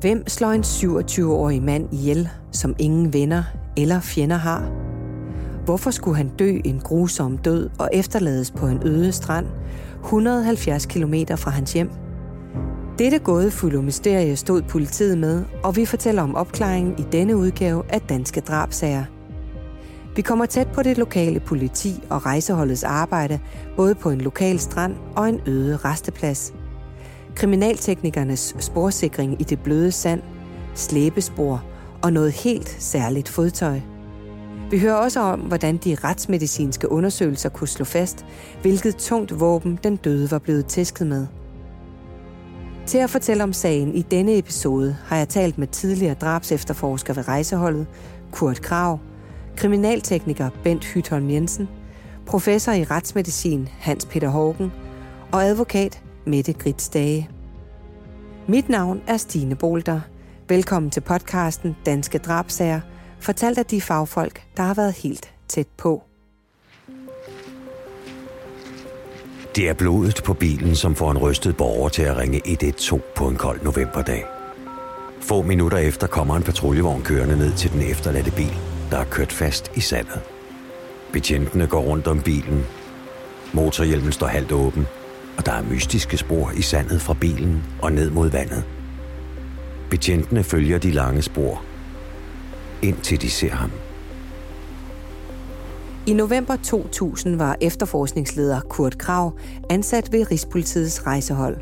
Hvem slår en 27-årig mand ihjel, som ingen venner eller fjender har? Hvorfor skulle han dø en grusom død og efterlades på en øde strand, 170 km fra hans hjem? Dette gådefulde mysterie stod politiet med, og vi fortæller om opklaringen i denne udgave af Danske Drabsager. Vi kommer tæt på det lokale politi og rejseholdets arbejde, både på en lokal strand og en øde resteplads. Kriminalteknikernes sporsikring i det bløde sand, slæbespor og noget helt særligt fodtøj. Vi hører også om, hvordan de retsmedicinske undersøgelser kunne slå fast, hvilket tungt våben den døde var blevet tæsket med. Til at fortælle om sagen i denne episode har jeg talt med tidligere drabsefterforsker ved rejseholdet, Kurt Krav, kriminaltekniker Bent Hytholm Jensen, professor i retsmedicin Hans Peter Hågen og advokat Mette Grits Dage. Mit navn er Stine Bolter. Velkommen til podcasten Danske Drabsager, fortalt af de fagfolk, der har været helt tæt på. Det er blodet på bilen, som får en rystet borger til at ringe 112 på en kold novemberdag. Få minutter efter kommer en patruljevogn kørende ned til den efterladte bil, der er kørt fast i sandet. Betjentene går rundt om bilen. Motorhjelmen står halvt åben, og der er mystiske spor i sandet fra bilen og ned mod vandet. Betjentene følger de lange spor, indtil de ser ham. I november 2000 var efterforskningsleder Kurt Krav ansat ved Rigspolitiets rejsehold.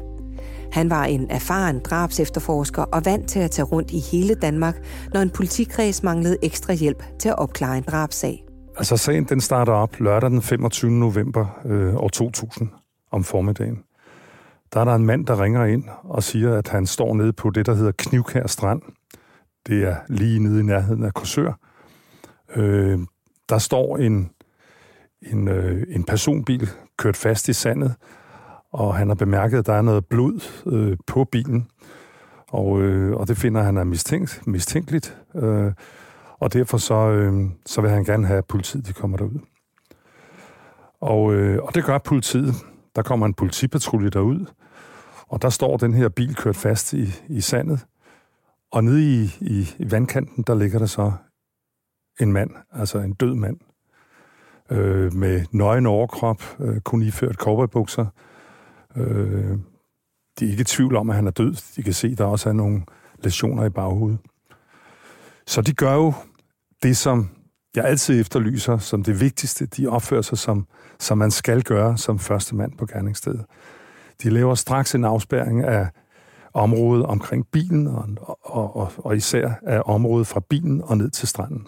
Han var en erfaren drabsefterforsker og vant til at tage rundt i hele Danmark, når en politikreds manglede ekstra hjælp til at opklare en drabsag. Altså sagen den starter op lørdag den 25. november øh, år 2000 om formiddagen. Der er der en mand, der ringer ind og siger, at han står nede på det, der hedder Knivkær Strand. Det er lige nede i nærheden af Korsør. Øh, der står en, en, øh, en personbil kørt fast i sandet, og han har bemærket, at der er noget blod øh, på bilen, og, øh, og det finder han er mistænkt, mistænkeligt, øh, og derfor så, øh, så vil han gerne have, at politiet de kommer derud. Og, øh, og det gør politiet. Der kommer en politipatrulje derud, og der står den her bil kørt fast i, i sandet, og nede i, i, i vandkanten, der ligger der så en mand, altså en død mand, øh, med nøgen overkrop, øh, kun iført cowboybukser, Øh, de er ikke i tvivl om, at han er død. De kan se, at der også er nogle lesioner i baghovedet. Så de gør jo det, som jeg altid efterlyser som det vigtigste. De opfører sig, som, som man skal gøre som første mand på gerningsstedet. De laver straks en afspærring af området omkring bilen, og, og, og, og især af området fra bilen og ned til stranden.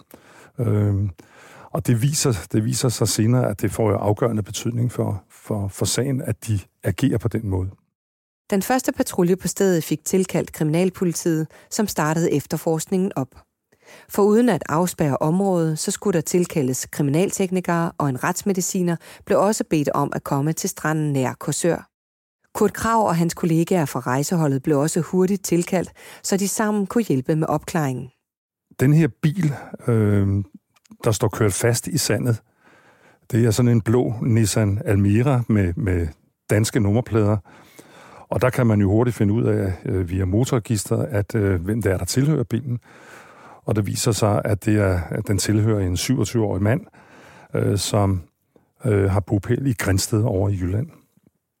Øhm, og det viser, det viser sig senere, at det får jo afgørende betydning for, for, for sagen, at de agerer på den måde. Den første patrulje på stedet fik tilkaldt kriminalpolitiet, som startede efterforskningen op. For uden at afspærre området, så skulle der tilkaldes kriminalteknikere og en retsmediciner blev også bedt om at komme til stranden nær Korsør. Kurt Krav og hans kollegaer fra rejseholdet blev også hurtigt tilkaldt, så de sammen kunne hjælpe med opklaringen. Den her bil, øh, der står kørt fast i sandet, det er sådan en blå Nissan Almira med, med danske nummerplader. Og der kan man jo hurtigt finde ud af øh, via motorregistret, at øh, hvem det er, der tilhører bilen. Og det viser sig, at, det er, at den tilhører en 27-årig mand, øh, som øh, har bopæl i Grænsted over i Jylland.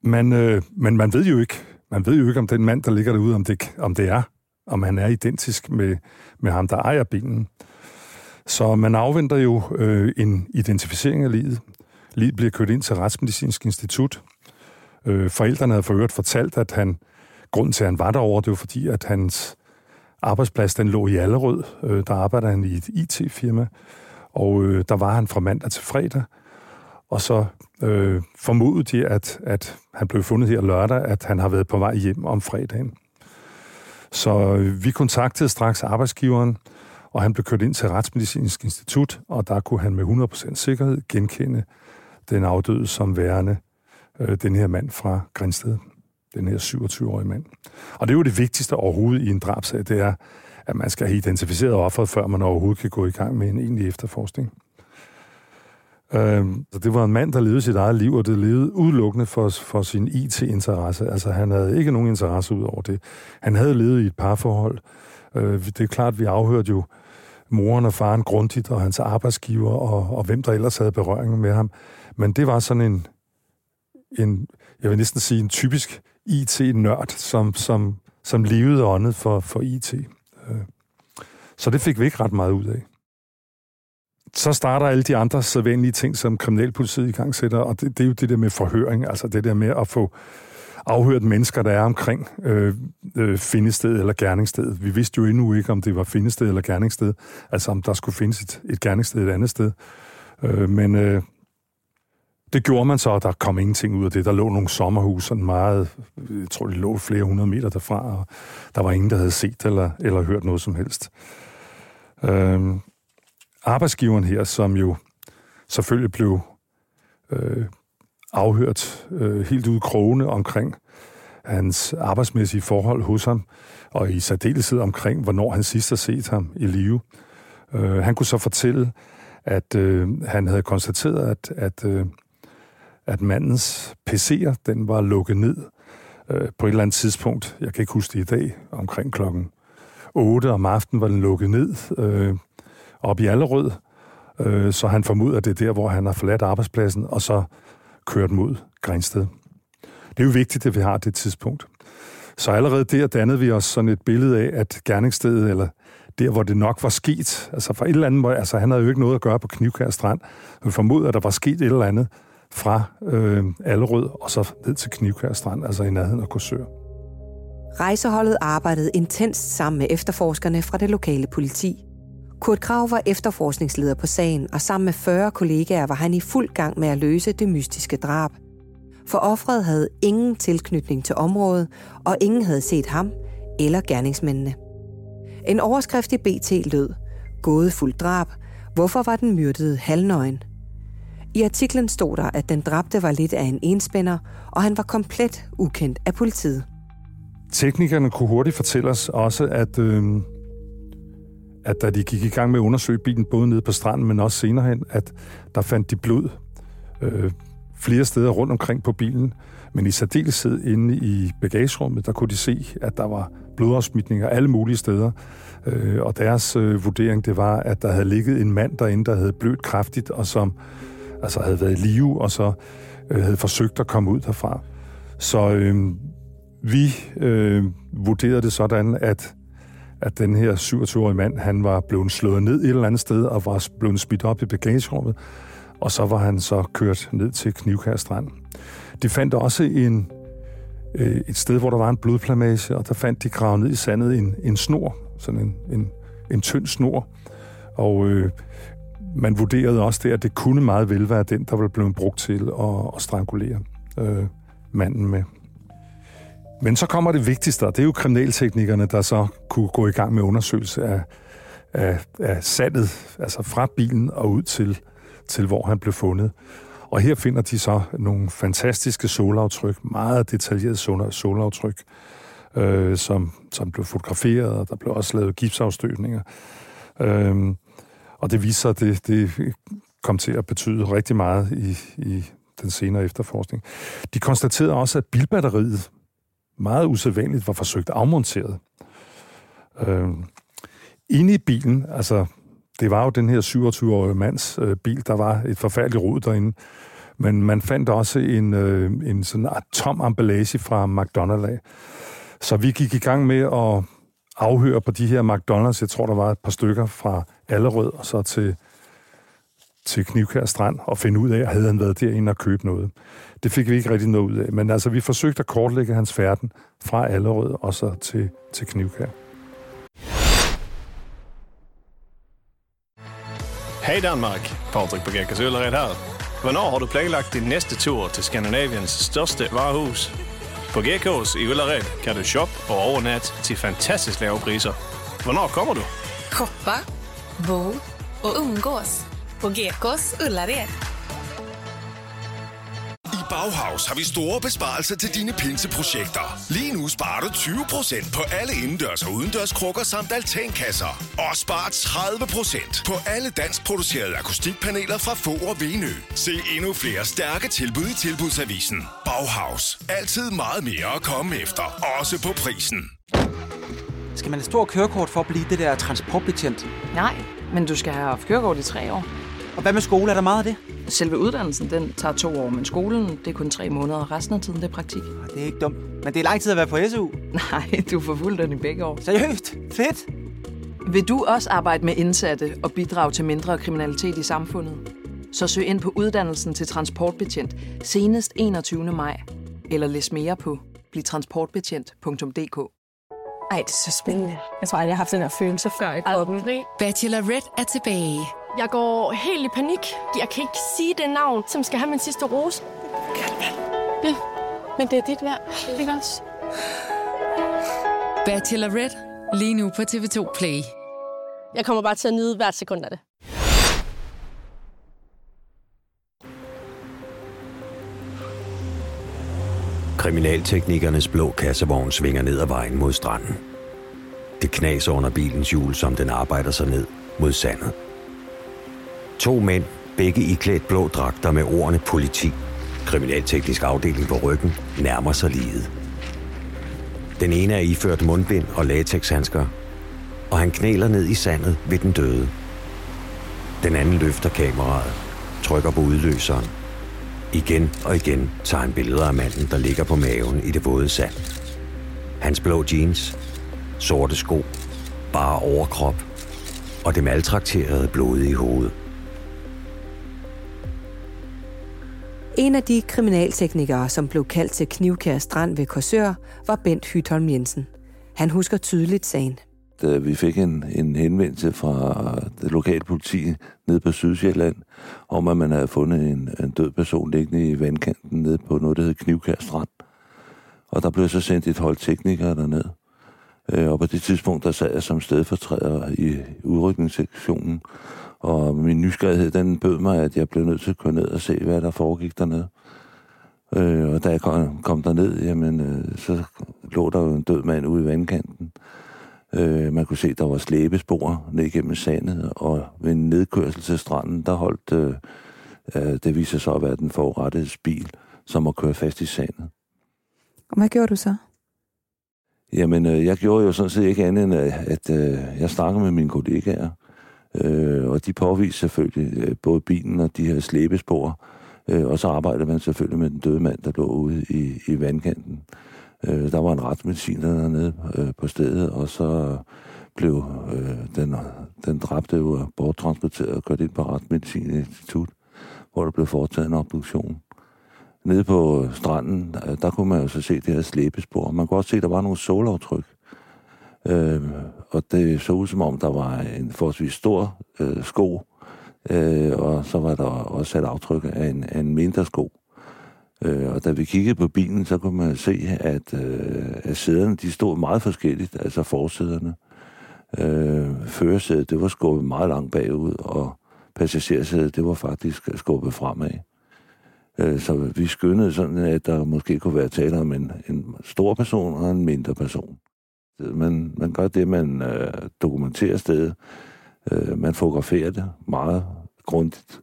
Man, øh, men man ved jo ikke, man ved jo ikke, om den mand, der ligger derude, om det, om det er, om han er identisk med, med ham, der ejer bilen. Så man afventer jo øh, en identificering af livet. Livet bliver kørt ind til Retsmedicinsk Institut. Øh, forældrene havde for øvrigt fortalt, at han, grunden til, at han var derovre, det var fordi, at hans arbejdsplads, den lå i Allerød. Øh, der arbejder han i et IT-firma, og øh, der var han fra mandag til fredag. Og så øh, formodede de, at, at han blev fundet her lørdag, at han har været på vej hjem om fredagen. Så øh, vi kontaktede straks arbejdsgiveren, og han blev kørt ind til Retsmedicinsk Institut, og der kunne han med 100% sikkerhed genkende den afdøde som værende øh, den her mand fra Grænsted, den her 27-årige mand. Og det er jo det vigtigste overhovedet i en drabsag, det er, at man skal have identificeret offeret, før man overhovedet kan gå i gang med en egentlig efterforskning. Øh, så det var en mand, der levede sit eget liv, og det levede udelukkende for, for sin IT-interesse. Altså han havde ikke nogen interesse ud over det. Han havde levet i et parforhold. Øh, det er klart, vi afhørte jo moren og faren grundigt, og hans arbejdsgiver, og, og hvem der ellers havde berøring med ham. Men det var sådan en, en jeg vil næsten sige, en typisk IT-nørd, som, som, som levede åndet for, for IT. Øh, så det fik vi ikke ret meget ud af. Så starter alle de andre sædvanlige ting, som kriminalpolitiet i gang sætter, og det, det er jo det der med forhøring, altså det der med at få afhørt mennesker, der er omkring øh, øh, findested eller gerningssted. Vi vidste jo endnu ikke, om det var findested eller gerningssted, altså om der skulle findes et, et gerningssted et andet sted. Øh, men øh, det gjorde man så, og der kom ingenting ud af det. Der lå nogle sommerhus, sådan meget, jeg tror, det lå flere hundrede meter derfra, og der var ingen, der havde set eller, eller hørt noget som helst. Øhm, arbejdsgiveren her, som jo selvfølgelig blev øh, afhørt øh, helt ud krogene omkring hans arbejdsmæssige forhold hos ham, og i særdeleshed omkring, hvornår han sidst har set ham i live. Øh, han kunne så fortælle, at øh, han havde konstateret, at, at, øh, at mandens PC'er, den var lukket ned øh, på et eller andet tidspunkt. Jeg kan ikke huske det i dag, omkring klokken 8 om aftenen var den lukket ned øh, op i Allerød, øh, så han formoder, at det er der, hvor han har forladt arbejdspladsen, og så kørt mod Grænsted. Det er jo vigtigt, at vi har det tidspunkt. Så allerede der dannede vi os sådan et billede af, at gerningsstedet, eller der, hvor det nok var sket, altså for et eller andet, altså han havde jo ikke noget at gøre på Knivkær Strand, men formoder, at der var sket et eller andet fra øh, Allerød og så ned til Knivkær Strand, altså i nærheden af Korsør. Rejseholdet arbejdede intenst sammen med efterforskerne fra det lokale politi. Kurt Krav var efterforskningsleder på sagen, og sammen med 40 kollegaer var han i fuld gang med at løse det mystiske drab. For offret havde ingen tilknytning til området, og ingen havde set ham eller gerningsmændene. En overskrift i BT lød, fuld drab, hvorfor var den myrdede halvnøgen? I artiklen stod der, at den dræbte var lidt af en enspænder, og han var komplet ukendt af politiet. Teknikerne kunne hurtigt fortælle os også, at øh, at da de gik i gang med at undersøge bilen, både nede på stranden, men også senere hen, at der fandt de blod øh, flere steder rundt omkring på bilen, men i særdeleshed inde i bagagerummet, der kunne de se, at der var blodafsmitninger alle mulige steder. Øh, og deres øh, vurdering, det var, at der havde ligget en mand derinde, der havde blødt kraftigt, og som altså havde været i live, og så øh, havde forsøgt at komme ud derfra. Så øh, vi øh, vurderede det sådan, at at den her 27-årige mand, han var blevet slået ned et eller andet sted, og var blevet spidt op i bagagerummet, og så var han så kørt ned til Knivkær Strand. De fandt også en, øh, et sted, hvor der var en blodplamage, og der fandt de gravet ned i sandet en, en snor, sådan en, en, en tynd snor, og øh, man vurderede også der, at det kunne meget vel være den, der var blevet brugt til at, at strangulere øh, manden med. Men så kommer det vigtigste, og det er jo kriminalteknikerne, der så kunne gå i gang med undersøgelse af, af, af sandet, altså fra bilen og ud til, til, hvor han blev fundet. Og her finder de så nogle fantastiske solaftryk, meget detaljerede solaftryk, øh, som, som blev fotograferet, og der blev også lavet gipsafstøbninger. Øh, og det viser sig, at det, det kom til at betyde rigtig meget i, i den senere efterforskning. De konstaterede også, at bilbatteriet meget usædvanligt var forsøgt afmonteret. Øh, inde i bilen, altså det var jo den her 27-årige mands øh, bil, der var et forfærdeligt rod derinde, men man fandt også en, øh, en sådan tom emballage fra McDonald's. Så vi gik i gang med at afhøre på de her McDonald's. Jeg tror, der var et par stykker fra Allerød og så til til Knivkær Strand og finde ud af, at havde han været derinde og købe noget. Det fik vi ikke rigtig noget ud af, men altså vi forsøgte at kortlægge hans færden fra Allerød og så til, til Knivkær. Hej Danmark, Patrick på Gækkers Øllered her. Hvornår har du planlagt din næste tur til Skandinaviens største varehus? På Gekås i Ullared kan du shoppe og overnatte til fantastisk lave priser. Hvornår kommer du? Shoppa, bo och umgås på GKs Ullared. I Bauhaus har vi store besparelser til dine pinseprojekter. Lige nu sparer du 20% på alle indendørs og udendørs krukker samt altankasser. Og spar 30% på alle dansk producerede akustikpaneler fra Fog og Venø. Se endnu flere stærke tilbud i Tilbudsavisen. Bauhaus. Altid meget mere at komme efter. Også på prisen. Skal man have stor kørekort for at blive det der transportbetjent? Nej, men du skal have haft kørekort i tre år. Og hvad med skole? Er der meget af det? Selve uddannelsen, den tager to år, men skolen, det er kun tre måneder, og resten af tiden, det er praktik. Det er ikke dumt. Men det er lang tid at være på SU. Nej, du får fuld den i begge år. Seriøst? Fedt! Vil du også arbejde med indsatte og bidrage til mindre kriminalitet i samfundet? Så søg ind på uddannelsen til transportbetjent senest 21. maj. Eller læs mere på blivtransportbetjent.dk Ej, det er så spændende. Jeg tror aldrig, jeg har haft den her følelse før i kroppen. Bachelorette er tilbage. Jeg går helt i panik. Jeg kan ikke sige det navn, som skal have min sidste rose. Ja, men det er dit værd. Ikke også? Bachelorette. Lige nu på TV2 Play. Jeg kommer bare til at nyde hvert sekund af det. Kriminalteknikernes blå kassevogn svinger ned ad vejen mod stranden. Det knaser under bilens hjul, som den arbejder sig ned mod sandet. To mænd, begge iklædt blå dragter med ordene politi, kriminalteknisk afdeling på ryggen, nærmer sig livet. Den ene er iført mundbind og latexhandsker, og han knæler ned i sandet ved den døde. Den anden løfter kameraet, trykker på udløseren. Igen og igen tager han billeder af manden, der ligger på maven i det våde sand. Hans blå jeans, sorte sko, bare overkrop og det maltrakterede i hovedet. En af de kriminalteknikere, som blev kaldt til Knivkær Strand ved Korsør, var Bent Hytholm Jensen. Han husker tydeligt sagen øh, vi fik en, en henvendelse fra det lokale politi nede på Sydsjælland, om at man havde fundet en, en død person liggende i vandkanten nede på noget, der hedder Knivkær Strand. Og der blev så sendt et hold teknikere derned. Øh, og på det tidspunkt, der sad jeg som stedfortræder i udrykningssektionen, og min nysgerrighed, den bød mig, at jeg blev nødt til at køre ned og se, hvad der foregik dernede. Øh, og da jeg kom, kom derned, jamen, øh, så lå der jo en død mand ude i vandkanten. Øh, man kunne se, der var slæbespor ned igennem sandet, og ved en nedkørsel til stranden, der holdt, øh, øh, det viser sig at være den forurettede bil, som var kørt fast i sandet. Og hvad gjorde du så? Jamen, øh, jeg gjorde jo sådan set ikke andet end, at, at øh, jeg snakkede med mine kollegaer, øh, og de påviste selvfølgelig øh, både bilen og de her slæbespor, øh, og så arbejdede man selvfølgelig med den døde mand, der lå ude i, i vandkanten. Øh, Øh, der var en retsmediciner dernede øh, på stedet, og så øh, blev øh, den, den dræbte jo borttransporteret og kørt ind på Retsmedicininstitut, hvor der blev foretaget en obduktion. Nede på øh, stranden, øh, der kunne man jo så se det her slæbespor. Man kunne også se, at der var nogle solaftryk. Øh, og det så ud som om, der var en forholdsvis stor øh, sko, øh, og så var der også sat aftryk af en, af en mindre sko. Øh, og da vi kiggede på bilen, så kunne man se, at, øh, at sæderne de stod meget forskelligt, altså forsæderne. Øh, førersædet, det var skubbet meget langt bagud, og passagersædet, det var faktisk skubbet fremad. Øh, så vi skyndede sådan, at der måske kunne være tale om en, en stor person og en mindre person. Man, man gør det, man øh, dokumenterer stedet. Øh, man fotograferer det meget grundigt.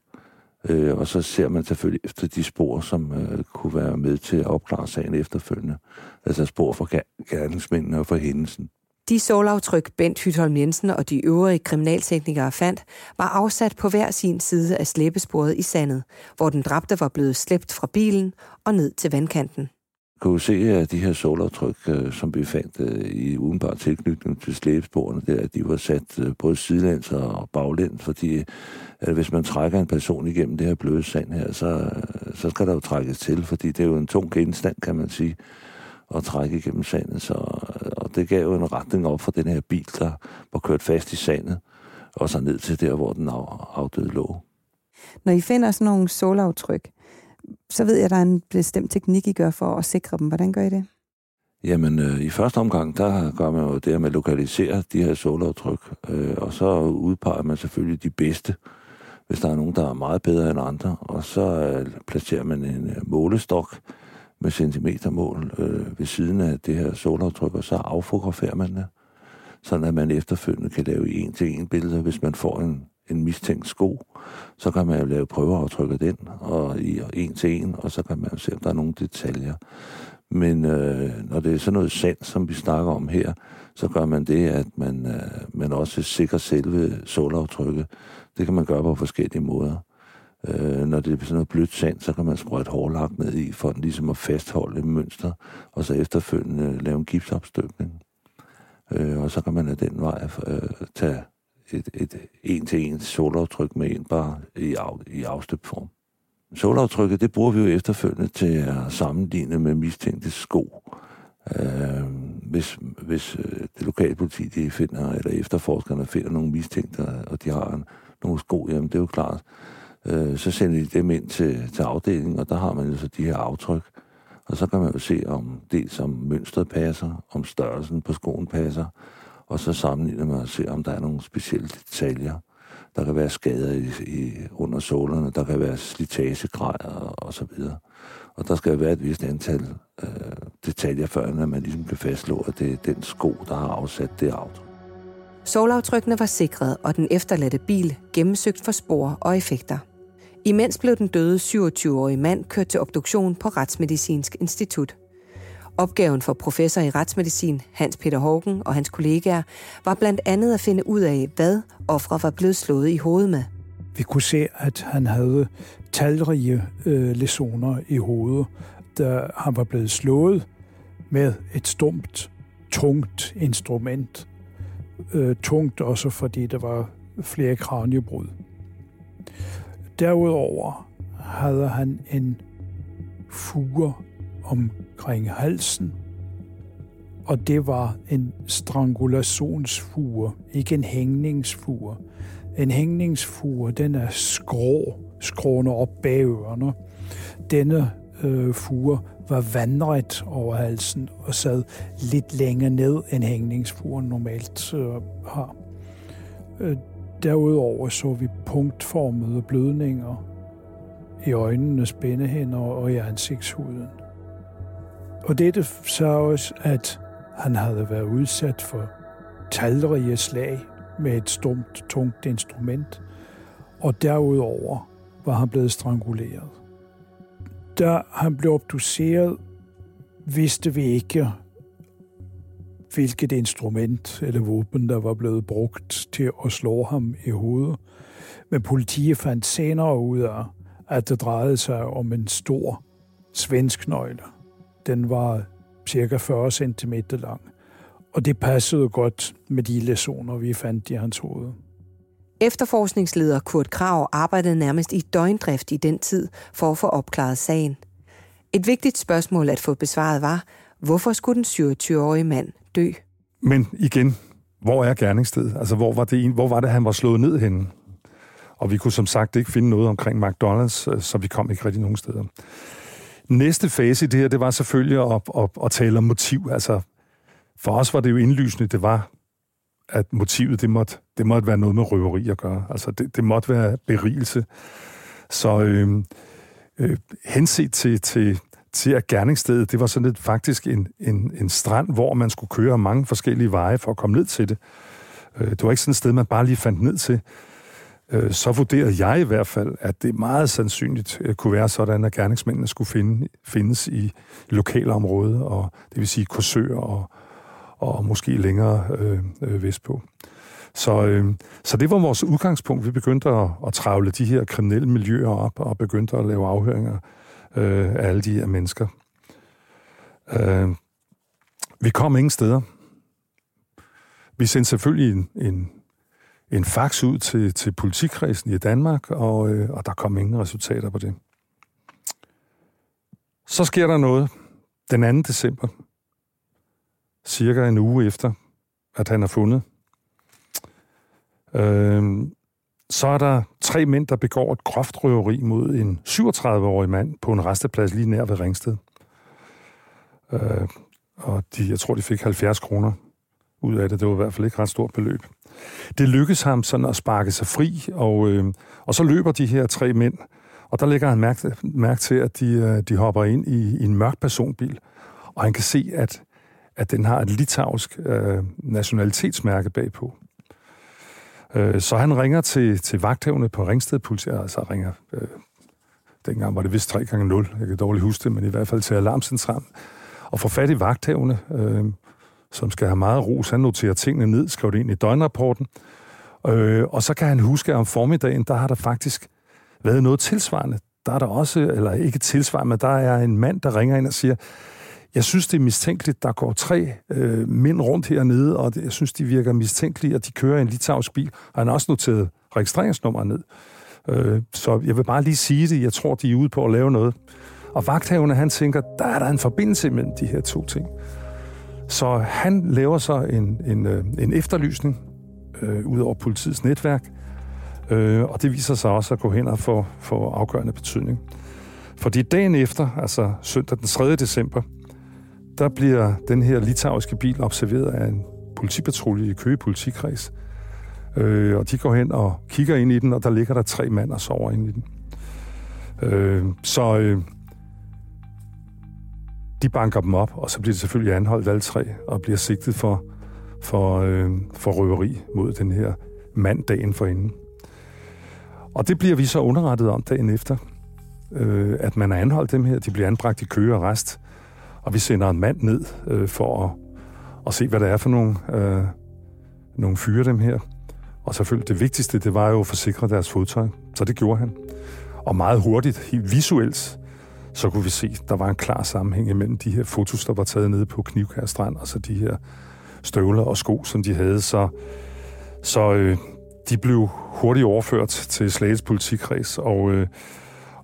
Øh, og så ser man selvfølgelig efter de spor, som øh, kunne være med til at opklare sagen efterfølgende. Altså spor for gerningsmændene og for hændelsen. De solaftryk, Bent Hytholm Jensen og de øvrige kriminalteknikere fandt, var afsat på hver sin side af slæbesporet i sandet, hvor den dræbte var blevet slæbt fra bilen og ned til vandkanten kunne se, at de her solaftryk, øh, som vi fandt øh, i udenbar tilknytning til slæbesporene, der, at de var sat øh, både sidelæns og baglæns, fordi at hvis man trækker en person igennem det her bløde sand her, så, så skal der jo trækkes til, fordi det er jo en tung genstand, kan man sige, at trække igennem sandet. Så, og det gav jo en retning op for den her bil, der var kørt fast i sandet, og så ned til der, hvor den afdøde lå. Når I finder sådan nogle solaftryk, så ved jeg, at der er en bestemt teknik, I gør for at sikre dem. Hvordan gør I det? Jamen, øh, i første omgang, der gør man jo det, at man lokaliserer de her solaftryk, øh, og så udpeger man selvfølgelig de bedste hvis der er nogen, der er meget bedre end andre. Og så øh, placerer man en øh, målestok med centimetermål øh, ved siden af det her solaftryk, og så affotograferer man det, sådan at man efterfølgende kan lave en-til-en billeder, hvis man får en, en mistænkt sko, så kan man jo lave prøveaftryk af den, og i en til en, og så kan man jo se, om der er nogle detaljer. Men øh, når det er sådan noget sand, som vi snakker om her, så gør man det, at man, øh, man også sikrer selve solaftrykket. Det kan man gøre på forskellige måder. Øh, når det er sådan noget blødt sand, så kan man sprøjte hårlak ned i, for den ligesom at fastholde et mønster, og så efterfølgende lave en gipsopstøbning. Øh, og så kan man af den vej øh, tage et, et en-til-en solaftryk med en bare i, af, i afstøbt form. Solaftrykket, det bruger vi jo efterfølgende til at sammenligne med mistænkte sko. Øh, hvis hvis øh, det lokale politi de finder, eller efterforskerne finder nogle mistænkte, og de har en, nogle sko, jamen det er jo klart, øh, så sender de dem ind til, til afdelingen, og der har man jo så de her aftryk. Og så kan man jo se, om det som mønstret passer, om størrelsen på skoen passer, og så sammenligner man og ser, om der er nogle specielle detaljer. Der kan være skader i, i, under sålerne, der kan være slitagegrader og så videre. Og der skal være et vist antal øh, detaljer, før at man ligesom kan fastslå, at det er den sko, der har afsat det aftryk. Solaftrykkene var sikret, og den efterladte bil gennemsøgt for spor og effekter. Imens blev den døde 27-årige mand kørt til obduktion på Retsmedicinsk Institut. Opgaven for professor i retsmedicin Hans Peter Hågen og hans kollegaer var blandt andet at finde ud af, hvad ofre var blevet slået i hovedet med. Vi kunne se, at han havde talrige øh, lesioner i hovedet, da han var blevet slået med et stumt, tungt instrument. Øh, tungt også, fordi der var flere kraniebrud. Derudover havde han en fure omkring halsen, og det var en strangulationsfure, ikke en hængningsfure. En hængningsfure, den er skrå, skrående op bag ørerne. Denne øh, fure var vandret over halsen og sad lidt længere ned, end hængningsfuren normalt øh, har. Øh, derudover så vi punktformede blødninger i øjnene, spændehænder og i ansigtshuden. Og dette sagde også, at han havde været udsat for talrige slag med et stumt, tungt instrument, og derudover var han blevet stranguleret. Da han blev obduceret, vidste vi ikke, hvilket instrument eller våben, der var blevet brugt til at slå ham i hovedet. Men politiet fandt senere ud af, at det drejede sig om en stor svensk nøgle. Den var cirka 40 cm lang, og det passede godt med de lesioner, vi fandt i hans hoved. Efterforskningsleder Kurt Krav arbejdede nærmest i døgndrift i den tid for at få opklaret sagen. Et vigtigt spørgsmål at få besvaret var, hvorfor skulle den 27-årige mand dø? Men igen, hvor er gerningsstedet? Altså, hvor var, det, hvor var det, han var slået ned henne? Og vi kunne som sagt ikke finde noget omkring McDonald's, øh, så vi kom ikke rigtig nogen steder. Næste fase i det her, det var selvfølgelig at, at, at tale om motiv. Altså, for os var det jo indlysende, det var, at motivet, det måtte, det måtte være noget med røveri at gøre. Altså, det, det måtte være berigelse. Så øh, øh, henset til, til, til at gerningsstedet, det var sådan lidt faktisk en, en, en strand, hvor man skulle køre mange forskellige veje for at komme ned til det. Øh, det var ikke sådan et sted, man bare lige fandt ned til. Øh, så vurderede jeg i hvert fald, at det meget sandsynligt øh, kunne være sådan, at gerningsmændene skulle finde, findes i lokalområdet, og det vil sige Korsør og, og måske længere øh, øh, vestpå. Så, øh, så det var vores udgangspunkt. Vi begyndte at, at travle de her kriminelle miljøer op, og begyndte at lave afhøringer øh, af alle de her mennesker. Øh, vi kom ingen steder. Vi sendte selvfølgelig en, en, en fax ud til, til politikredsen i Danmark, og, øh, og der kom ingen resultater på det. Så sker der noget den 2. december, cirka en uge efter, at han er fundet. Øh, så er der tre mænd, der begår et groft røveri mod en 37-årig mand på en resteplads lige nær ved Ringsted. Øh, og de, jeg tror, de fik 70 kroner ud af det. Det var i hvert fald ikke ret stort beløb. Det lykkes ham sådan at sparke sig fri, og, øh, og så løber de her tre mænd, og der lægger han mærke, mærke til, at de, øh, de hopper ind i, i en mørk personbil, og han kan se, at, at den har et litauisk øh, nationalitetsmærke bagpå. Øh, så han ringer til, til vagthævne på Ringsted Politi, altså ringer, øh, dengang var det vist 3 gange 0, jeg kan dårligt huske det, men i hvert fald til alarmcentralen, og får fat i vagthævne, øh, som skal have meget ros. Han noterer tingene ned, skriver det ind i døgnrapporten, øh, og så kan han huske, at om formiddagen, der har der faktisk været noget tilsvarende. Der er der også, eller ikke tilsvarende, men der er en mand, der ringer ind og siger, jeg synes, det er mistænkeligt. Der går tre øh, mænd rundt hernede, og jeg synes, de virker mistænkelige, og de kører i en litauisk bil. Og han har også noteret registreringsnummeret ned. Øh, så jeg vil bare lige sige det. Jeg tror, de er ude på at lave noget. Og vagthavende, han tænker, der er der en forbindelse mellem de her to ting. Så han laver så en, en, øh, en efterlysning øh, ud over politiets netværk, øh, og det viser sig også at gå hen og få, få afgørende betydning. Fordi dagen efter, altså søndag den 3. december, der bliver den her litauiske bil observeret af en politipatrulje i Køge politikreds. Øh, og de går hen og kigger ind i den, og der ligger der tre mand og sover ind i den. Øh, så øh, de banker dem op, og så bliver de selvfølgelig anholdt alle tre, og bliver sigtet for, for, øh, for røveri mod den her mand dagen forinden. Og det bliver vi så underrettet om dagen efter, øh, at man har anholdt dem her. De bliver anbragt i køge og rest, og vi sender en mand ned øh, for at, at se, hvad der er for nogle, øh, nogle fyre dem her. Og selvfølgelig det vigtigste, det var jo at forsikre deres fodtøj. Så det gjorde han. Og meget hurtigt, helt visuelt, så kunne vi se, at der var en klar sammenhæng mellem de her fotos, der var taget nede på Knivkær Strand, og så de her støvler og sko, som de havde. Så, så øh, de blev hurtigt overført til Slagets politikreds, og, øh,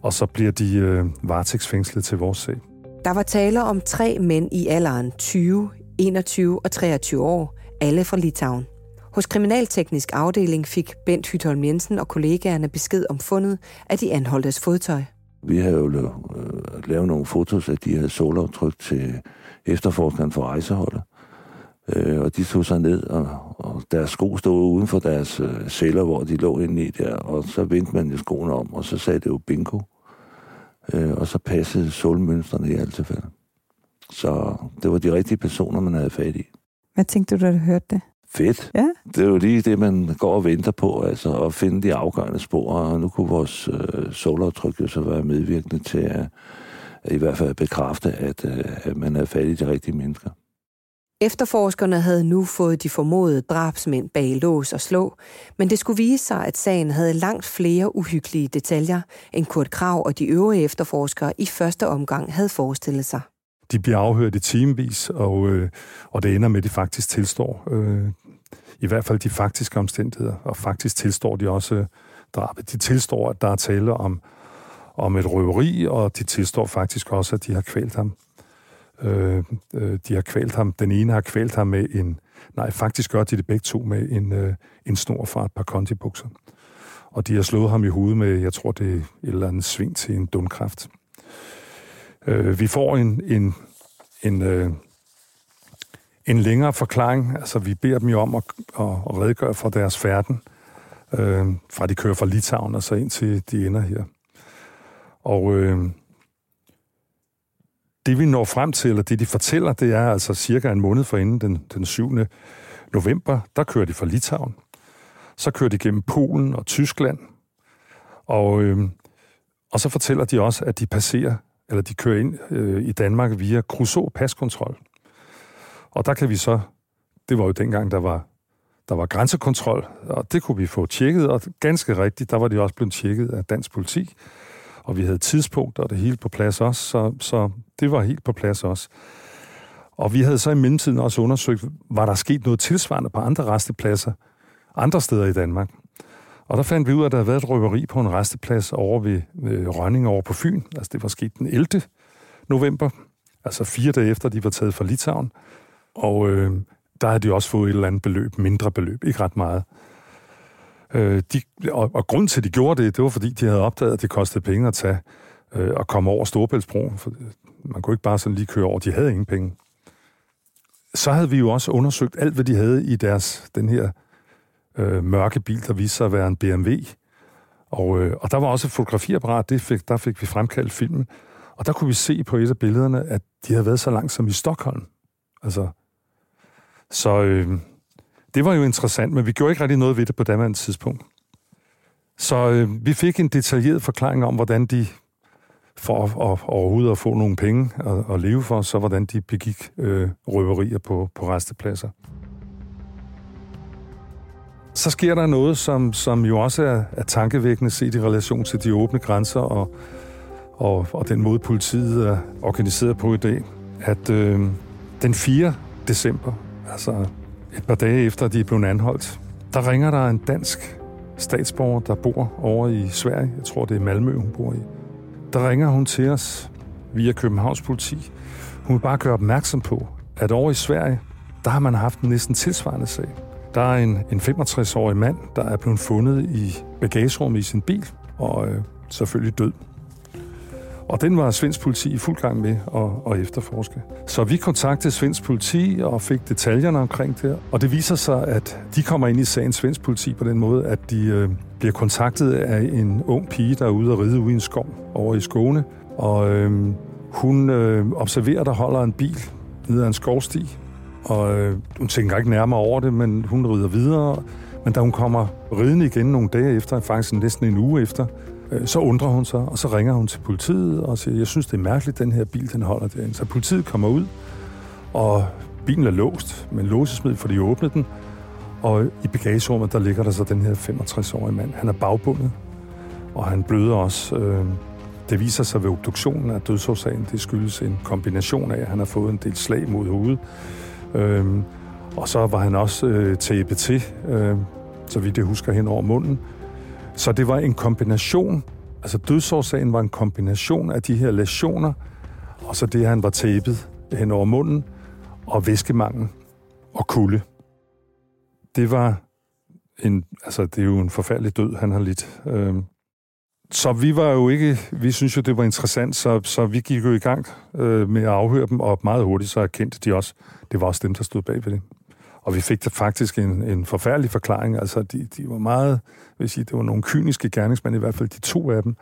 og så bliver de øh, varetægtsfængslet til vores sag. Der var tale om tre mænd i alderen 20, 21 og 23 år, alle fra Litauen. Hos Kriminalteknisk afdeling fik Bent Hytholm Jensen og kollegaerne besked om fundet af de anholdtes fodtøj. Vi havde jo øh, lavet nogle fotos af de her solaftryk til efterforskeren for rejseholdet. Øh, og de tog sig ned, og, og deres sko stod uden for deres øh, celler, hvor de lå inde i der. Og så vendte man jo skoene om, og så sagde det jo bingo. Øh, og så passede solmønstrene i alt tilfælde. Så det var de rigtige personer, man havde fat i. Hvad tænkte du, da du hørte det? Fedt. Ja. Det er jo lige det, man går og venter på, altså at finde de afgørende spor, og nu kunne vores øh, solaftryk jo så være medvirkende til at, at i hvert fald bekræfte, at, øh, at man er fat i de rigtige mennesker. Efterforskerne havde nu fået de formodede drabsmænd bag lås og slå, men det skulle vise sig, at sagen havde langt flere uhyggelige detaljer, end Kurt Krav og de øvrige efterforskere i første omgang havde forestillet sig. De bliver afhørt i timevis, og, øh, og det ender med, at de faktisk tilstår. Øh, I hvert fald de faktiske omstændigheder, og faktisk tilstår de også øh, drabet. De tilstår, at der er tale om, om et røveri, og de tilstår faktisk også, at de har kvalt ham. Øh, øh, de har kvalt ham. Den ene har kvalt ham med en... Nej, faktisk gør de det begge to med en, øh, en snor fra et par kontibukser. Og de har slået ham i hovedet med, jeg tror, det er et eller andet sving til en dumkraft. Øh, vi får en, en, en, øh, en længere forklaring. Altså, vi beder dem jo om at, at, at redegøre for deres færden, øh, fra de kører fra Litauen og så ind til de ender her. Og øh, det vi når frem til, eller det de fortæller, det er altså cirka en måned forinden den, den 7. november, der kører de fra Litauen. Så kører de gennem Polen og Tyskland. Og, øh, og så fortæller de også, at de passerer, eller de kører ind øh, i Danmark via Crusoe paskontrol. Og der kan vi så, det var jo dengang, der var, der var grænsekontrol, og det kunne vi få tjekket, og ganske rigtigt, der var de også blevet tjekket af dansk politi og vi havde tidspunkter og det hele på plads også, så, så det var helt på plads også. Og vi havde så i mellemtiden også undersøgt, var der sket noget tilsvarende på andre restepladser, andre steder i Danmark. Og der fandt vi ud af, at der havde været et røveri på en resteplads over ved, øh, Rønning over på Fyn. Altså det var sket den 11. november, altså fire dage efter, de var taget fra Litauen. Og øh, der havde de også fået et eller andet beløb, mindre beløb, ikke ret meget. Øh, de, og, og grund til, at de gjorde det, det var, fordi de havde opdaget, at det kostede penge at tage øh, og komme over Storebæltsbroen. For man kunne ikke bare sådan lige køre over. De havde ingen penge. Så havde vi jo også undersøgt alt, hvad de havde i deres, den her øh, mørke bil, der viste sig at være en BMW. Og, øh, og der var også et fotografiapparat, det fik, der fik vi fremkaldt filmen. Og der kunne vi se på et af billederne, at de havde været så langt som i Stockholm. Altså, så øh, det var jo interessant, men vi gjorde ikke rigtig noget ved det på daværende tidspunkt. Så øh, vi fik en detaljeret forklaring om, hvordan de, for at, at, overhovedet at få nogle penge at, at leve for, så hvordan de begik øh, røverier på, på restepladser. Så sker der noget, som, som jo også er, er tankevækkende set i relation til de åbne grænser og, og, og den måde, politiet er organiseret på i dag. At øh, den 4. december, altså et par dage efter, at de er blevet anholdt, der ringer der en dansk statsborger, der bor over i Sverige. Jeg tror, det er Malmø, hun bor i. Der ringer hun til os via Københavns politi. Hun vil bare gøre opmærksom på, at over i Sverige, der har man haft en næsten tilsvarende sag. Der er en, en 65-årig mand, der er blevet fundet i bagagerummet i sin bil, og øh, selvfølgelig død. Og den var svensk politi i fuld gang med at, at efterforske. Så vi kontaktede svensk politi og fik detaljerne omkring det. Og det viser sig, at de kommer ind i sagen svensk politi på den måde, at de øh, bliver kontaktet af en ung pige, der er ude og ride ude i en skov over i Skåne. Og øh, hun øh, observerer, der holder en bil nede ad en skovsti. Og øh, hun tænker ikke nærmere over det, men hun rider videre. Men da hun kommer ridende igen nogle dage efter, faktisk næsten en uge efter, Øh, så undrer hun sig, og så ringer hun til politiet og siger, jeg synes, det er mærkeligt, den her bil, den holder derinde. Så politiet kommer ud, og bilen er låst men låsesmid, for de åbnede den. Og i bagagerummet, der ligger der så den her 65-årige mand. Han er bagbundet, og han bløder også. Øh, det viser sig ved obduktionen, at dødsårsagen det skyldes en kombination af, at han har fået en del slag mod hovedet. Øh, og så var han også tæppet til, øh, så vidt jeg husker, hen over munden. Så det var en kombination, altså dødsårsagen var en kombination af de her lesioner, og så det, han var tæppet hen over munden, og væskemangel og kulde. Det var en, altså det er jo en forfærdelig død, han har lidt. Øhm, så vi var jo ikke, vi synes jo, det var interessant, så, så vi gik jo i gang øh, med at afhøre dem, og meget hurtigt så erkendte de også, det var også dem, der stod bag ved det. Og vi fik faktisk en, en forfærdelig forklaring. Altså, de, de var meget, vil sige, det var nogle kyniske gerningsmænd, i hvert fald de to af dem.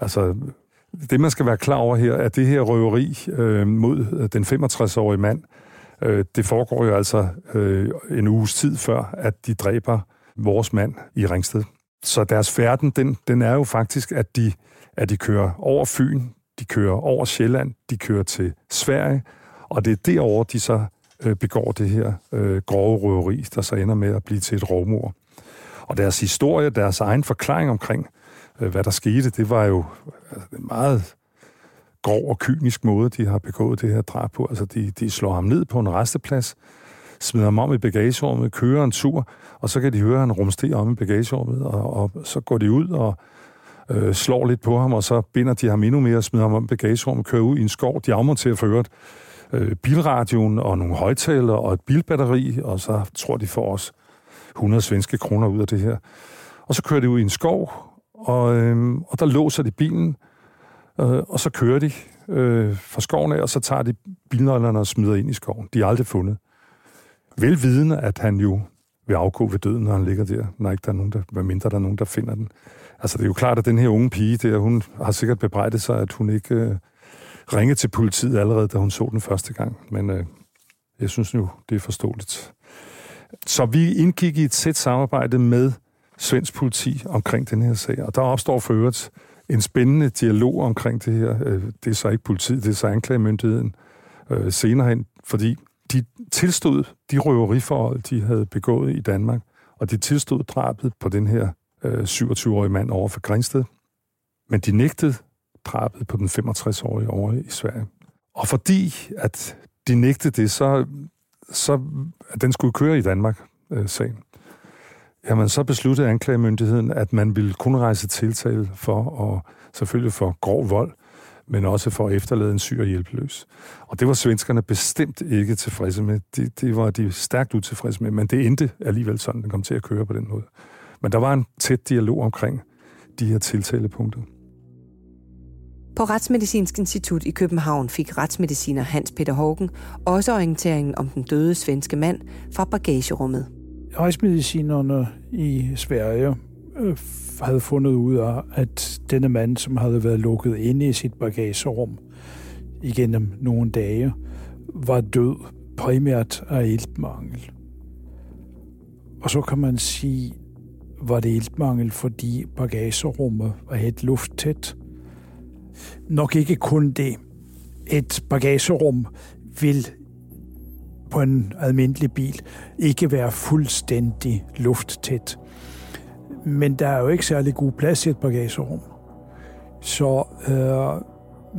Altså, det man skal være klar over her, er det her røveri øh, mod den 65-årige mand, øh, det foregår jo altså øh, en uges tid før, at de dræber vores mand i Ringsted. Så deres færden, den, den er jo faktisk, at de, at de kører over Fyn, de kører over Sjælland, de kører til Sverige, og det er derovre, de så øh, begår det her øh, grove røveri, der så ender med at blive til et rovmor. Og deres historie, deres egen forklaring omkring, øh, hvad der skete, det var jo altså, en meget grov og kynisk måde, de har begået det her drab på. Altså, de, de slår ham ned på en resteplads, smider ham om i bagagerummet, kører en tur, og så kan de høre, at han rumsterer om i bagagerummet, og, og så går de ud og øh, slår lidt på ham, og så binder de ham endnu mere og smider ham om i bagagerummet, kører ud i en skov. De afmonterer for øvrigt øh, bilradioen og nogle højtaler og et bilbatteri, og så tror de får os 100 svenske kroner ud af det her. Og så kører de ud i en skov, og, øh, og der låser de bilen, øh, og så kører de øh, fra skoven af, og så tager de bilnøglerne og smider ind i skoven. De er aldrig fundet. Velvidende, at han jo vil afgå ved døden, når han ligger der, når ikke der er nogen, der, hvad mindre der er nogen, der finder den. Altså, det er jo klart, at den her unge pige der, hun har sikkert bebrejdet sig, at hun ikke øh, ringede til politiet allerede, da hun så den første gang. Men øh, jeg synes nu, det er forståeligt. Så vi indgik i et sæt samarbejde med svensk politi omkring den her sag, og der opstår for øvrigt en spændende dialog omkring det her. Øh, det er så ikke politiet, det er så anklagemyndigheden øh, senere hen, fordi de tilstod de røveriforhold, de havde begået i Danmark, og de tilstod drabet på den her øh, 27-årige mand over for Grænsted. Men de nægtede drabet på den 65-årige over i Sverige. Og fordi at de nægtede det, så, så at den skulle køre i Danmark, øh, sagen. Jamen, så besluttede anklagemyndigheden, at man ville kun rejse tiltale for, og selvfølgelig for grov vold, men også for at efterlade en syg og hjælpeløs. Og det var svenskerne bestemt ikke tilfredse med. Det, det var de stærkt utilfredse med, men det endte alligevel sådan, den kom til at køre på den måde. Men der var en tæt dialog omkring de her tiltalepunkter. På Retsmedicinsk Institut i København fik retsmediciner Hans Peter Hågen også orienteringen om den døde svenske mand fra bagagerummet. rejsmedicinerne i Sverige Øh, havde fundet ud af, at denne mand, som havde været lukket inde i sit bagagerum igennem nogle dage, var død primært af iltmangel. Og så kan man sige, var det iltmangel, fordi bagagerummet var helt lufttæt. Nok ikke kun det. Et bagagerum vil på en almindelig bil ikke være fuldstændig lufttæt. Men der er jo ikke særlig god plads i et bagagerum. Så øh,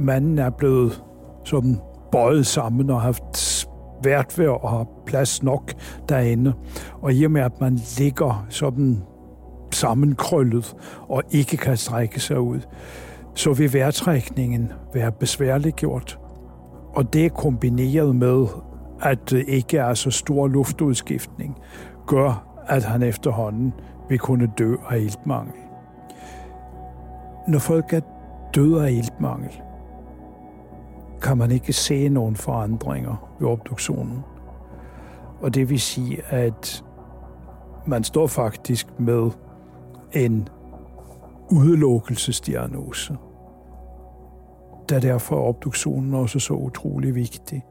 manden er blevet sådan bøjet sammen og haft svært ved at have plads nok derinde. Og i og med, at man ligger sådan sammenkrøllet og ikke kan strække sig ud, så vil vejrtrækningen være besværligt gjort. Og det kombineret med, at det ikke er så stor luftudskiftning, gør, at han efterhånden vil kunne dø af iltmangel. Når folk er døde af iltmangel, kan man ikke se nogen forandringer ved obduktionen. Og det vil sige, at man står faktisk med en udelukkelsesdiagnose. Da derfor er obduktionen også så utrolig vigtig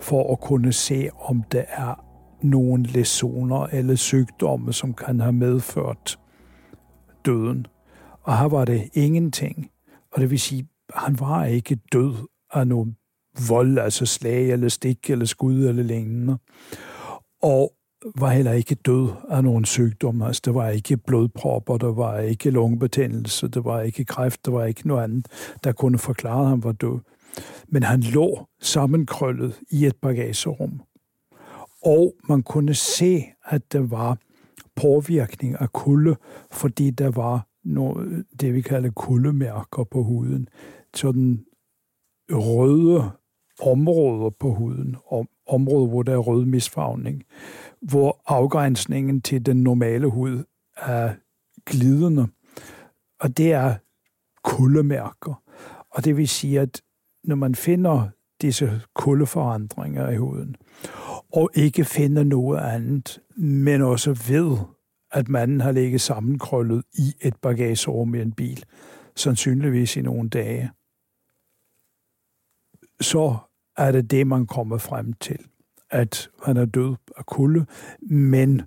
for at kunne se, om der er nogle lesioner eller sygdomme, som kan have medført døden. Og her var det ingenting. Og det vil sige, han var ikke død af nogen vold, altså slag eller stik eller skud eller lignende. Og var heller ikke død af nogen sygdom. Altså, der var ikke blodpropper, der var ikke lungebetændelse, der var ikke kræft, der var ikke noget andet, der kunne forklare, at han var død. Men han lå sammenkrøllet i et bagagerum. Og man kunne se, at der var påvirkning af kulde, fordi der var noget, det, vi kalder kuldemærker på huden. Sådan røde områder på huden, om, områder, hvor der er rød misfarvning, hvor afgrænsningen til den normale hud er glidende. Og det er kuldemærker. Og det vil sige, at når man finder disse kuldeforandringer i huden, og ikke finder noget andet, men også ved, at manden har ligget sammenkrøllet i et bagagerum i en bil, sandsynligvis i nogle dage, så er det det, man kommer frem til, at han er død af kulde, men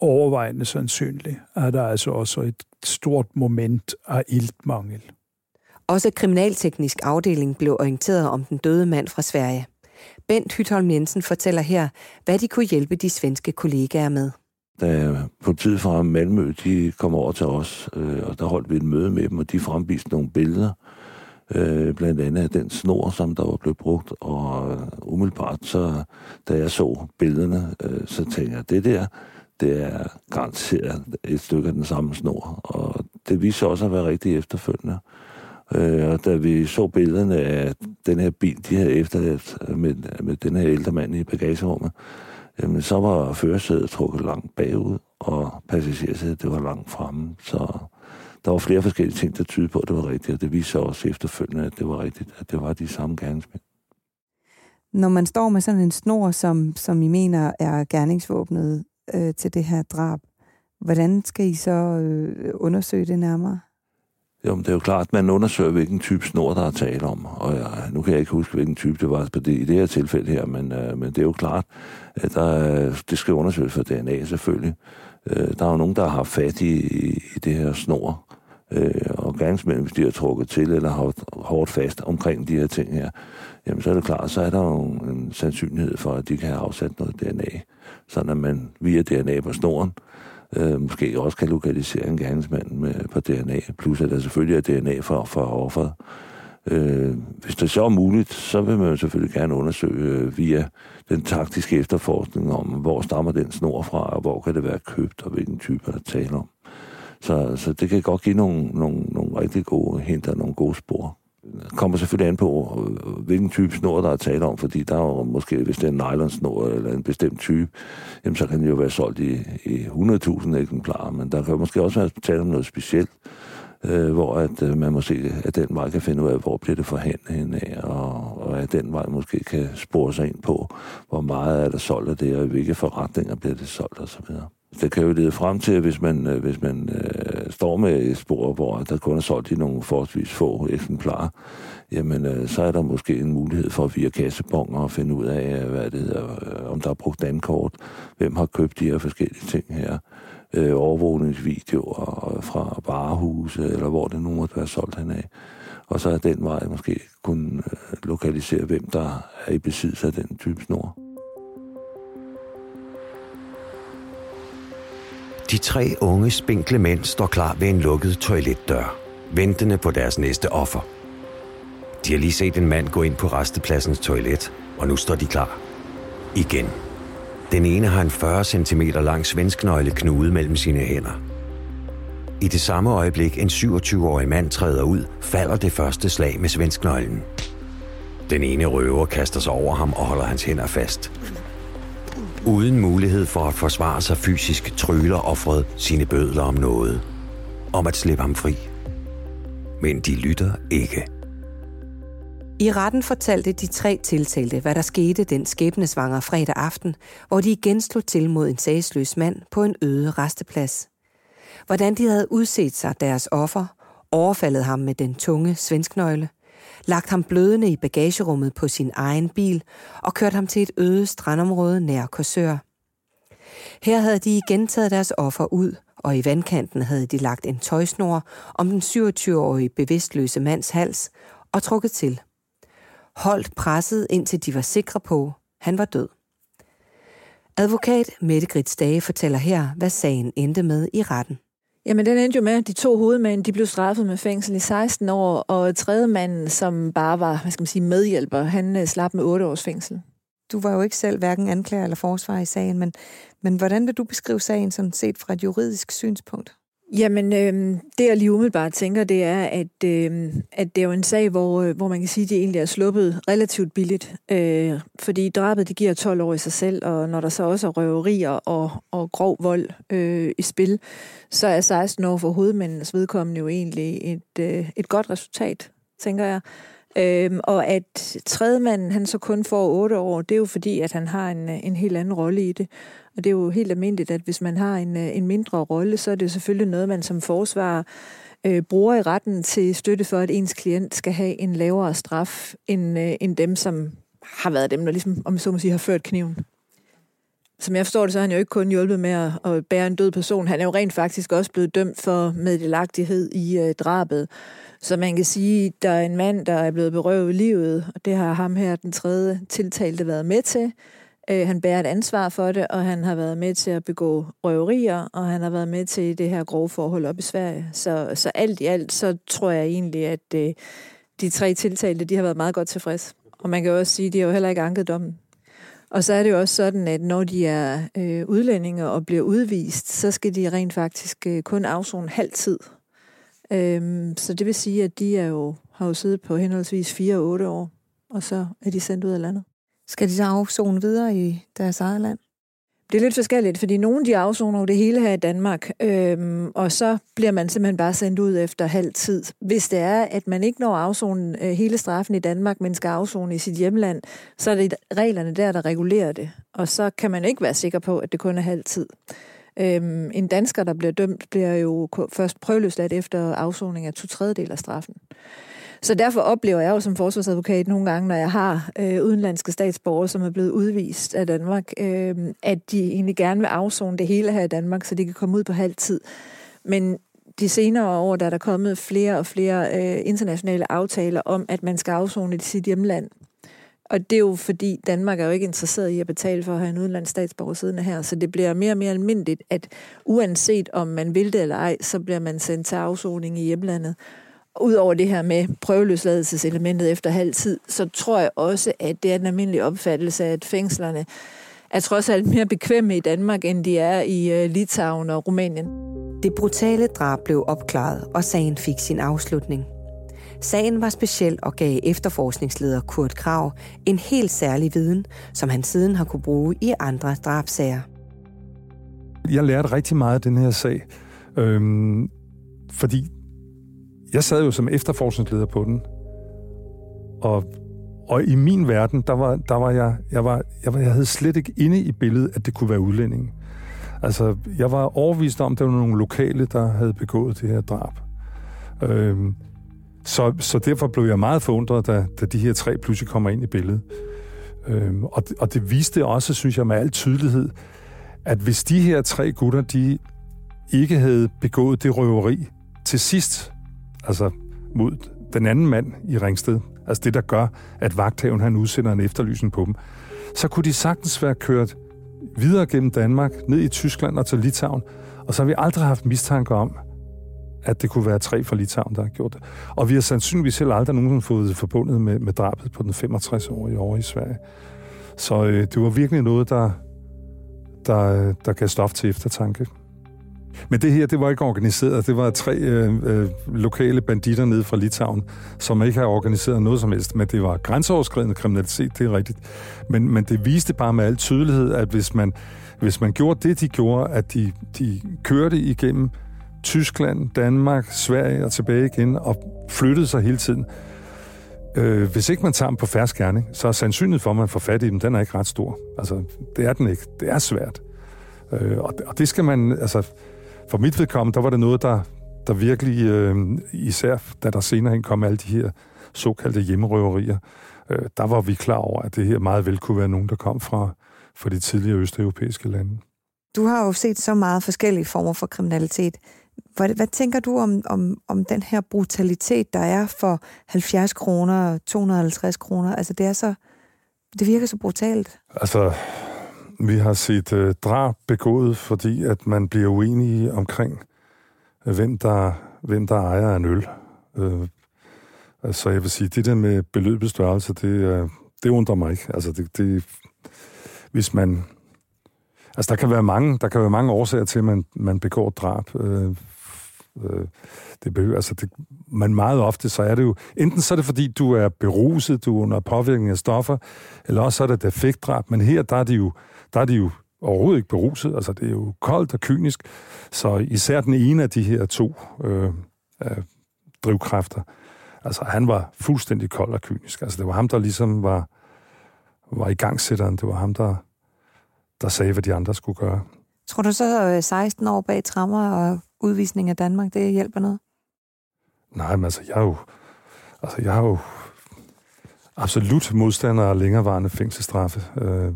overvejende sandsynligt er der altså også et stort moment af iltmangel. Også kriminalteknisk afdeling blev orienteret om den døde mand fra Sverige. Bent Hytholm Jensen fortæller her, hvad de kunne hjælpe de svenske kollegaer med. Da politiet fra Malmø de kom over til os, øh, og der holdt vi et møde med dem, og de fremviste nogle billeder, øh, blandt andet af den snor, som der var blevet brugt, og øh, umiddelbart, så, da jeg så billederne, øh, så tænkte jeg, det der, det er garanteret et stykke af den samme snor, og det viste også at være rigtigt efterfølgende. Øh, og da vi så billederne af den her bil, de havde efterladt øh, med, med den her ældre mand i bagagerummet, jamen, så var førersædet trukket langt bagud, og passagersædet det var langt fremme. Så der var flere forskellige ting, der tydede på, at det var rigtigt, og det viste sig også efterfølgende, at det var rigtigt, at det var de samme gerningsmænd. Når man står med sådan en snor, som, som I mener er gerningsvåbnet øh, til det her drab, hvordan skal I så øh, undersøge det nærmere? Jo, men det er jo klart, at man undersøger, hvilken type snor, der er tale om. Og ja, nu kan jeg ikke huske, hvilken type det var på det, i det her tilfælde her, men, øh, men det er jo klart, at der, det skal undersøges for DNA selvfølgelig. Øh, der er jo nogen, der har fat i, i det her snor, øh, og gangsmænd, hvis de har trukket til eller har hårdt fast omkring de her ting her, jamen så er det klart, så er der jo en sandsynlighed for, at de kan have afsat noget DNA, sådan at man via DNA på snoren, øh, måske også kan lokalisere en gerningsmand med, på DNA, plus at der selvfølgelig er DNA for, for offeret. Øh, hvis det så er muligt, så vil man selvfølgelig gerne undersøge øh, via den taktiske efterforskning om, hvor stammer den snor fra, og hvor kan det være købt, og hvilken type der taler om. Så, så det kan godt give nogle, nogle, nogle rigtig gode hinter, nogle gode spor. Kommer selvfølgelig an på, øh, hvilken type snor, der er tale om, fordi der er jo måske, hvis det er en nylonsnor eller en bestemt type, jamen, så kan den jo være solgt i, i 100.000 eksemplarer, men der kan måske også være tale om noget specielt, øh, hvor at øh, man se at den vej kan finde ud af, hvor bliver det forhandlet hen af, og, og at den vej måske kan spore sig ind på, hvor meget er der solgt af det, og i hvilke forretninger bliver det solgt osv. Det kan jo lede frem til, at hvis man, øh, hvis man øh, står med et spor, hvor der kun er solgt i nogle forholdsvis få eksemplarer, jamen øh, så er der måske en mulighed for via kassebonger at finde ud af, øh, hvad det hedder, øh, om der er brugt dankort, hvem har købt de her forskellige ting her, øh, overvågningsvideoer øh, fra varehuse, eller hvor det nu måtte være solgt hen af. Og så er den vej måske kunne øh, lokalisere, hvem der er i besiddelse af den type snor. De tre unge, spinkle mænd står klar ved en lukket toiletdør, ventende på deres næste offer. De har lige set en mand gå ind på restepladsens toilet, og nu står de klar. Igen. Den ene har en 40 cm lang svensknøgle knude mellem sine hænder. I det samme øjeblik en 27-årig mand træder ud, falder det første slag med svensknøglen. Den ene røver kaster sig over ham og holder hans hænder fast. Uden mulighed for at forsvare sig fysisk, tryller offret sine bødler om noget. Om at slippe ham fri. Men de lytter ikke. I retten fortalte de tre tiltalte, hvad der skete den skæbnesvanger fredag aften, hvor de igen slog til mod en sagsløs mand på en øde resteplads. Hvordan de havde udset sig deres offer, overfaldet ham med den tunge svensknøgle, lagt ham blødende i bagagerummet på sin egen bil og kørt ham til et øde strandområde nær Korsør. Her havde de igen taget deres offer ud, og i vandkanten havde de lagt en tøjsnor om den 27-årige bevidstløse mands hals og trukket til. Holdt presset indtil de var sikre på, han var død. Advokat Mette Grits Dage fortæller her, hvad sagen endte med i retten. Jamen, den endte jo med, at de to hovedmænd, de blev straffet med fængsel i 16 år, og tredje manden, som bare var, hvad skal man sige, medhjælper, han øh, slap med 8 års fængsel. Du var jo ikke selv hverken anklager eller forsvar i sagen, men, men hvordan vil du beskrive sagen sådan set fra et juridisk synspunkt? Jamen, øh, det jeg lige umiddelbart tænker, det er, at, øh, at det er jo en sag, hvor, øh, hvor man kan sige, at de egentlig er sluppet relativt billigt. Øh, fordi drabet, det giver 12 år i sig selv, og når der så også er røverier og, og grov vold øh, i spil, så er 16 år for hovedmændenes vedkommende jo egentlig et, øh, et godt resultat, tænker jeg. Øhm, og at tredjemanden, han så kun får otte år, det er jo fordi, at han har en, en helt anden rolle i det. Og det er jo helt almindeligt, at hvis man har en, øh, en mindre rolle, så er det selvfølgelig noget, man som forsvarer øh, bruger i retten til støtte for, at ens klient skal have en lavere straf, end, øh, end dem, som har været dem, der ligesom, om så må sige, har ført kniven. Som jeg forstår det, så har han jo ikke kun hjulpet med at, at bære en død person. Han er jo rent faktisk også blevet dømt for meddelagtighed i øh, drabet. Så man kan sige, at der er en mand, der er blevet berøvet livet, og det har ham her, den tredje tiltalte, været med til. Øh, han bærer et ansvar for det, og han har været med til at begå røverier, og han har været med til det her grove forhold op i Sverige. Så, så alt i alt, så tror jeg egentlig, at øh, de tre tiltalte, de har været meget godt tilfreds. Og man kan også sige, at de har jo heller ikke anket dommen. Og så er det jo også sådan, at når de er øh, udlændinge og bliver udvist, så skal de rent faktisk øh, kun afzone halv tid. Øhm, så det vil sige, at de er jo, har jo siddet på henholdsvis 4 og 8 år, og så er de sendt ud af landet. Skal de så afzone videre i deres eget land? Det er lidt forskelligt, fordi nogle de afsoner jo det hele her i Danmark, øhm, og så bliver man simpelthen bare sendt ud efter halv tid. Hvis det er, at man ikke når afzonen øh, hele straffen i Danmark, men skal afzone i sit hjemland, så er det reglerne der, der regulerer det. Og så kan man ikke være sikker på, at det kun er halv tid. Øhm, en dansker, der bliver dømt, bliver jo først prøveløsladt efter afsoning af to tredjedel af straffen. Så derfor oplever jeg jo som forsvarsadvokat nogle gange, når jeg har øh, udenlandske statsborgere, som er blevet udvist af Danmark, øh, at de egentlig gerne vil afzone det hele her i Danmark, så de kan komme ud på halv tid. Men de senere år, der er der kommet flere og flere øh, internationale aftaler om, at man skal afzone i sit hjemland. Og det er jo fordi, Danmark er jo ikke interesseret i at betale for at have en udenlands statsborger siddende her, så det bliver mere og mere almindeligt, at uanset om man vil det eller ej, så bliver man sendt til afsoning i hjemlandet. Udover det her med prøveløsladelseselementet efter halv tid, så tror jeg også, at det er en almindelig opfattelse af, at fængslerne er trods alt mere bekvemme i Danmark, end de er i øh, Litauen og Rumænien. Det brutale drab blev opklaret, og sagen fik sin afslutning. Sagen var speciel og gav efterforskningsleder Kurt Krav en helt særlig viden, som han siden har kunne bruge i andre drabsager. Jeg lærte rigtig meget af den her sag, øhm, fordi jeg sad jo som efterforskningsleder på den, og, og i min verden, der var, der var jeg, jeg, var, jeg, var, jeg havde slet ikke inde i billedet, at det kunne være udlænding. Altså, jeg var overvist om, at der var nogle lokale, der havde begået det her drab. Øhm, så, så derfor blev jeg meget forundret, da, da de her tre pludselig kommer ind i billedet. Øhm, og, det, og det viste også, synes jeg med al tydelighed, at hvis de her tre gutter, de ikke havde begået det røveri til sidst, altså mod den anden mand i Ringsted, altså det, der gør, at vagthaven han udsender en efterlysning på dem, så kunne de sagtens være kørt videre gennem Danmark, ned i Tyskland og til Litauen, og så har vi aldrig haft mistanke om, at det kunne være tre fra Litauen, der har gjort det. Og vi har sandsynligvis heller aldrig nogensinde fået det forbundet med, med drabet på den 65-årige over i Sverige. Så øh, det var virkelig noget, der, der, der gav stof til eftertanke. Men det her, det var ikke organiseret. Det var tre øh, øh, lokale banditter nede fra Litauen, som ikke har organiseret noget som helst. Men det var grænseoverskridende kriminalitet, det er rigtigt. Men, men det viste bare med al tydelighed, at hvis man, hvis man gjorde det, de gjorde, at de, de kørte igennem Tyskland, Danmark, Sverige og tilbage igen, og flyttede sig hele tiden. Øh, hvis ikke man tager dem på færre skærning, så er sandsynligheden for, at man får fat i dem, den er ikke ret stor. Altså, det er den ikke. Det er svært. Øh, og, og det skal man, altså, for mit vedkommende, der var det noget, der, der virkelig, øh, især da der senere hen kom alle de her såkaldte hjemmerøverier, øh, der var vi klar over, at det her meget vel kunne være nogen, der kom fra, fra de tidligere østeuropæiske lande. Du har jo set så meget forskellige former for kriminalitet. Hvad, hvad tænker du om, om, om den her brutalitet, der er for 70 kroner, 250 kroner? Altså, det er så... Det virker så brutalt. Altså, vi har set øh, drab begået, fordi at man bliver uenige omkring, øh, hvem, der, hvem der ejer en øl. Øh, altså, jeg vil sige, det der med beløbets størrelse, det, øh, det undrer mig ikke. Altså, det, det, hvis man... Altså, der kan være mange, der kan være mange årsager til, at man, man begår drab. Øh, Øh, det behøver, altså det, men meget ofte, så er det jo, enten så er det fordi, du er beruset, du er under påvirkning af stoffer, eller også så er det defektdrab, men her, der er det jo, der er de jo overhovedet ikke beruset, altså det er jo koldt og kynisk, så især den ene af de her to øh, øh, drivkræfter, altså han var fuldstændig kold og kynisk, altså det var ham, der ligesom var, var i gangsætteren, det var ham, der, der sagde, hvad de andre skulle gøre. Tror du så 16 øh, år bag trammer og udvisning af Danmark, det hjælper noget? Nej, men altså, jeg er jo, altså, jeg er jo absolut modstander af længerevarende fængselsstraffe. Øh,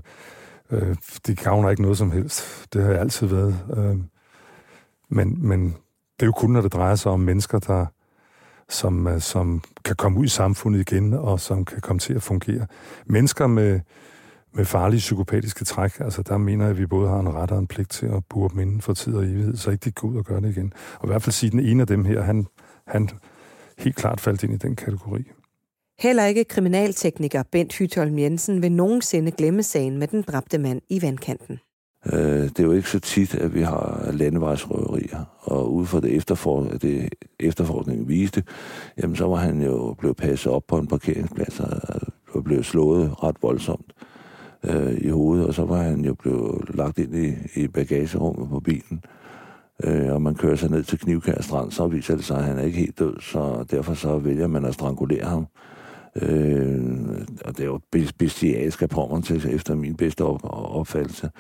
øh, de gavner ikke noget som helst. Det har jeg altid været. Øh, men, men det er jo kun, når det drejer sig om mennesker, der, som, øh, som kan komme ud i samfundet igen, og som kan komme til at fungere. Mennesker med, med farlige psykopatiske træk, altså der mener jeg, at vi både har en ret og en pligt til at bure dem inden for tid og evighed, så ikke de går ud og gør det igen. Og i hvert fald sige, at den ene af dem her, han, han helt klart faldt ind i den kategori. Heller ikke kriminaltekniker Bent Hytholm Jensen vil nogensinde glemme sagen med den dræbte mand i vandkanten. Øh, det er jo ikke så tit, at vi har landevejsrøverier, og ud fra det, efterfor, det efterforskningen viste, jamen så var han jo blevet passet op på en parkeringsplads og blev slået ret voldsomt øh, i hovedet, og så var han jo blevet lagt ind i, i bagagerummet på bilen. Øh, og man kører sig ned til Knivkær Strand, så viser det sig, at han er ikke helt død, så derfor så vælger man at strangulere ham. Øh, Øh, og det er jo bestialsk af til, efter min bedste op- opfattelse.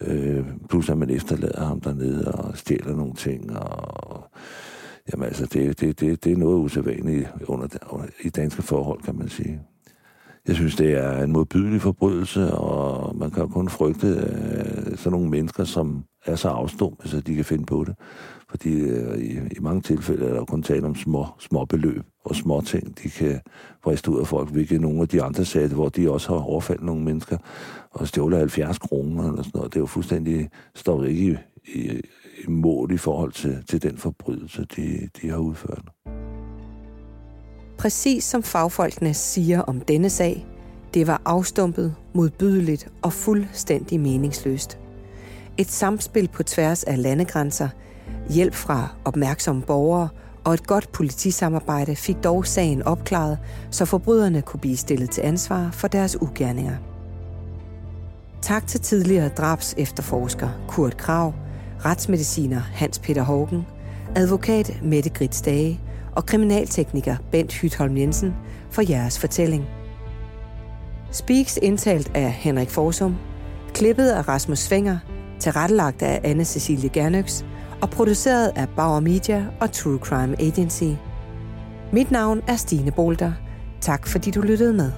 Øh, plus at man efterlader ham dernede og stjæler nogle ting. Og, jamen altså, det, det, det, det er noget usædvanligt under, under, i danske forhold, kan man sige. Jeg synes, det er en modbydelig forbrydelse, og man kan kun frygte øh, sådan nogle mennesker, som er så afstumpet, så de kan finde på det. Fordi øh, i, i mange tilfælde er der kun tale om små, små beløb og små ting, de kan vriste ud af folk, hvilket nogle af de andre sagde, hvor de også har overfaldt nogle mennesker og stjålet 70 kroner eller sådan noget. Det er jo fuldstændig, står ikke i, i, i mål i forhold til, til den forbrydelse, de, de har udført. Præcis som fagfolkene siger om denne sag, det var afstumpet, modbydeligt og fuldstændig meningsløst. Et samspil på tværs af landegrænser, hjælp fra opmærksomme borgere og et godt politisamarbejde fik dog sagen opklaret, så forbryderne kunne blive stillet til ansvar for deres ugerninger. Tak til tidligere drabs efterforsker Kurt Krav, retsmediciner Hans Peter Hågen, advokat Mette Grits Dage og kriminaltekniker Bent Hytholm Jensen for jeres fortælling. Speaks indtalt af Henrik Forsum, klippet af Rasmus Svinger, tilrettelagt af anne Cecilie Gernøks og produceret af Bauer Media og True Crime Agency. Mit navn er Stine Bolter. Tak fordi du lyttede med.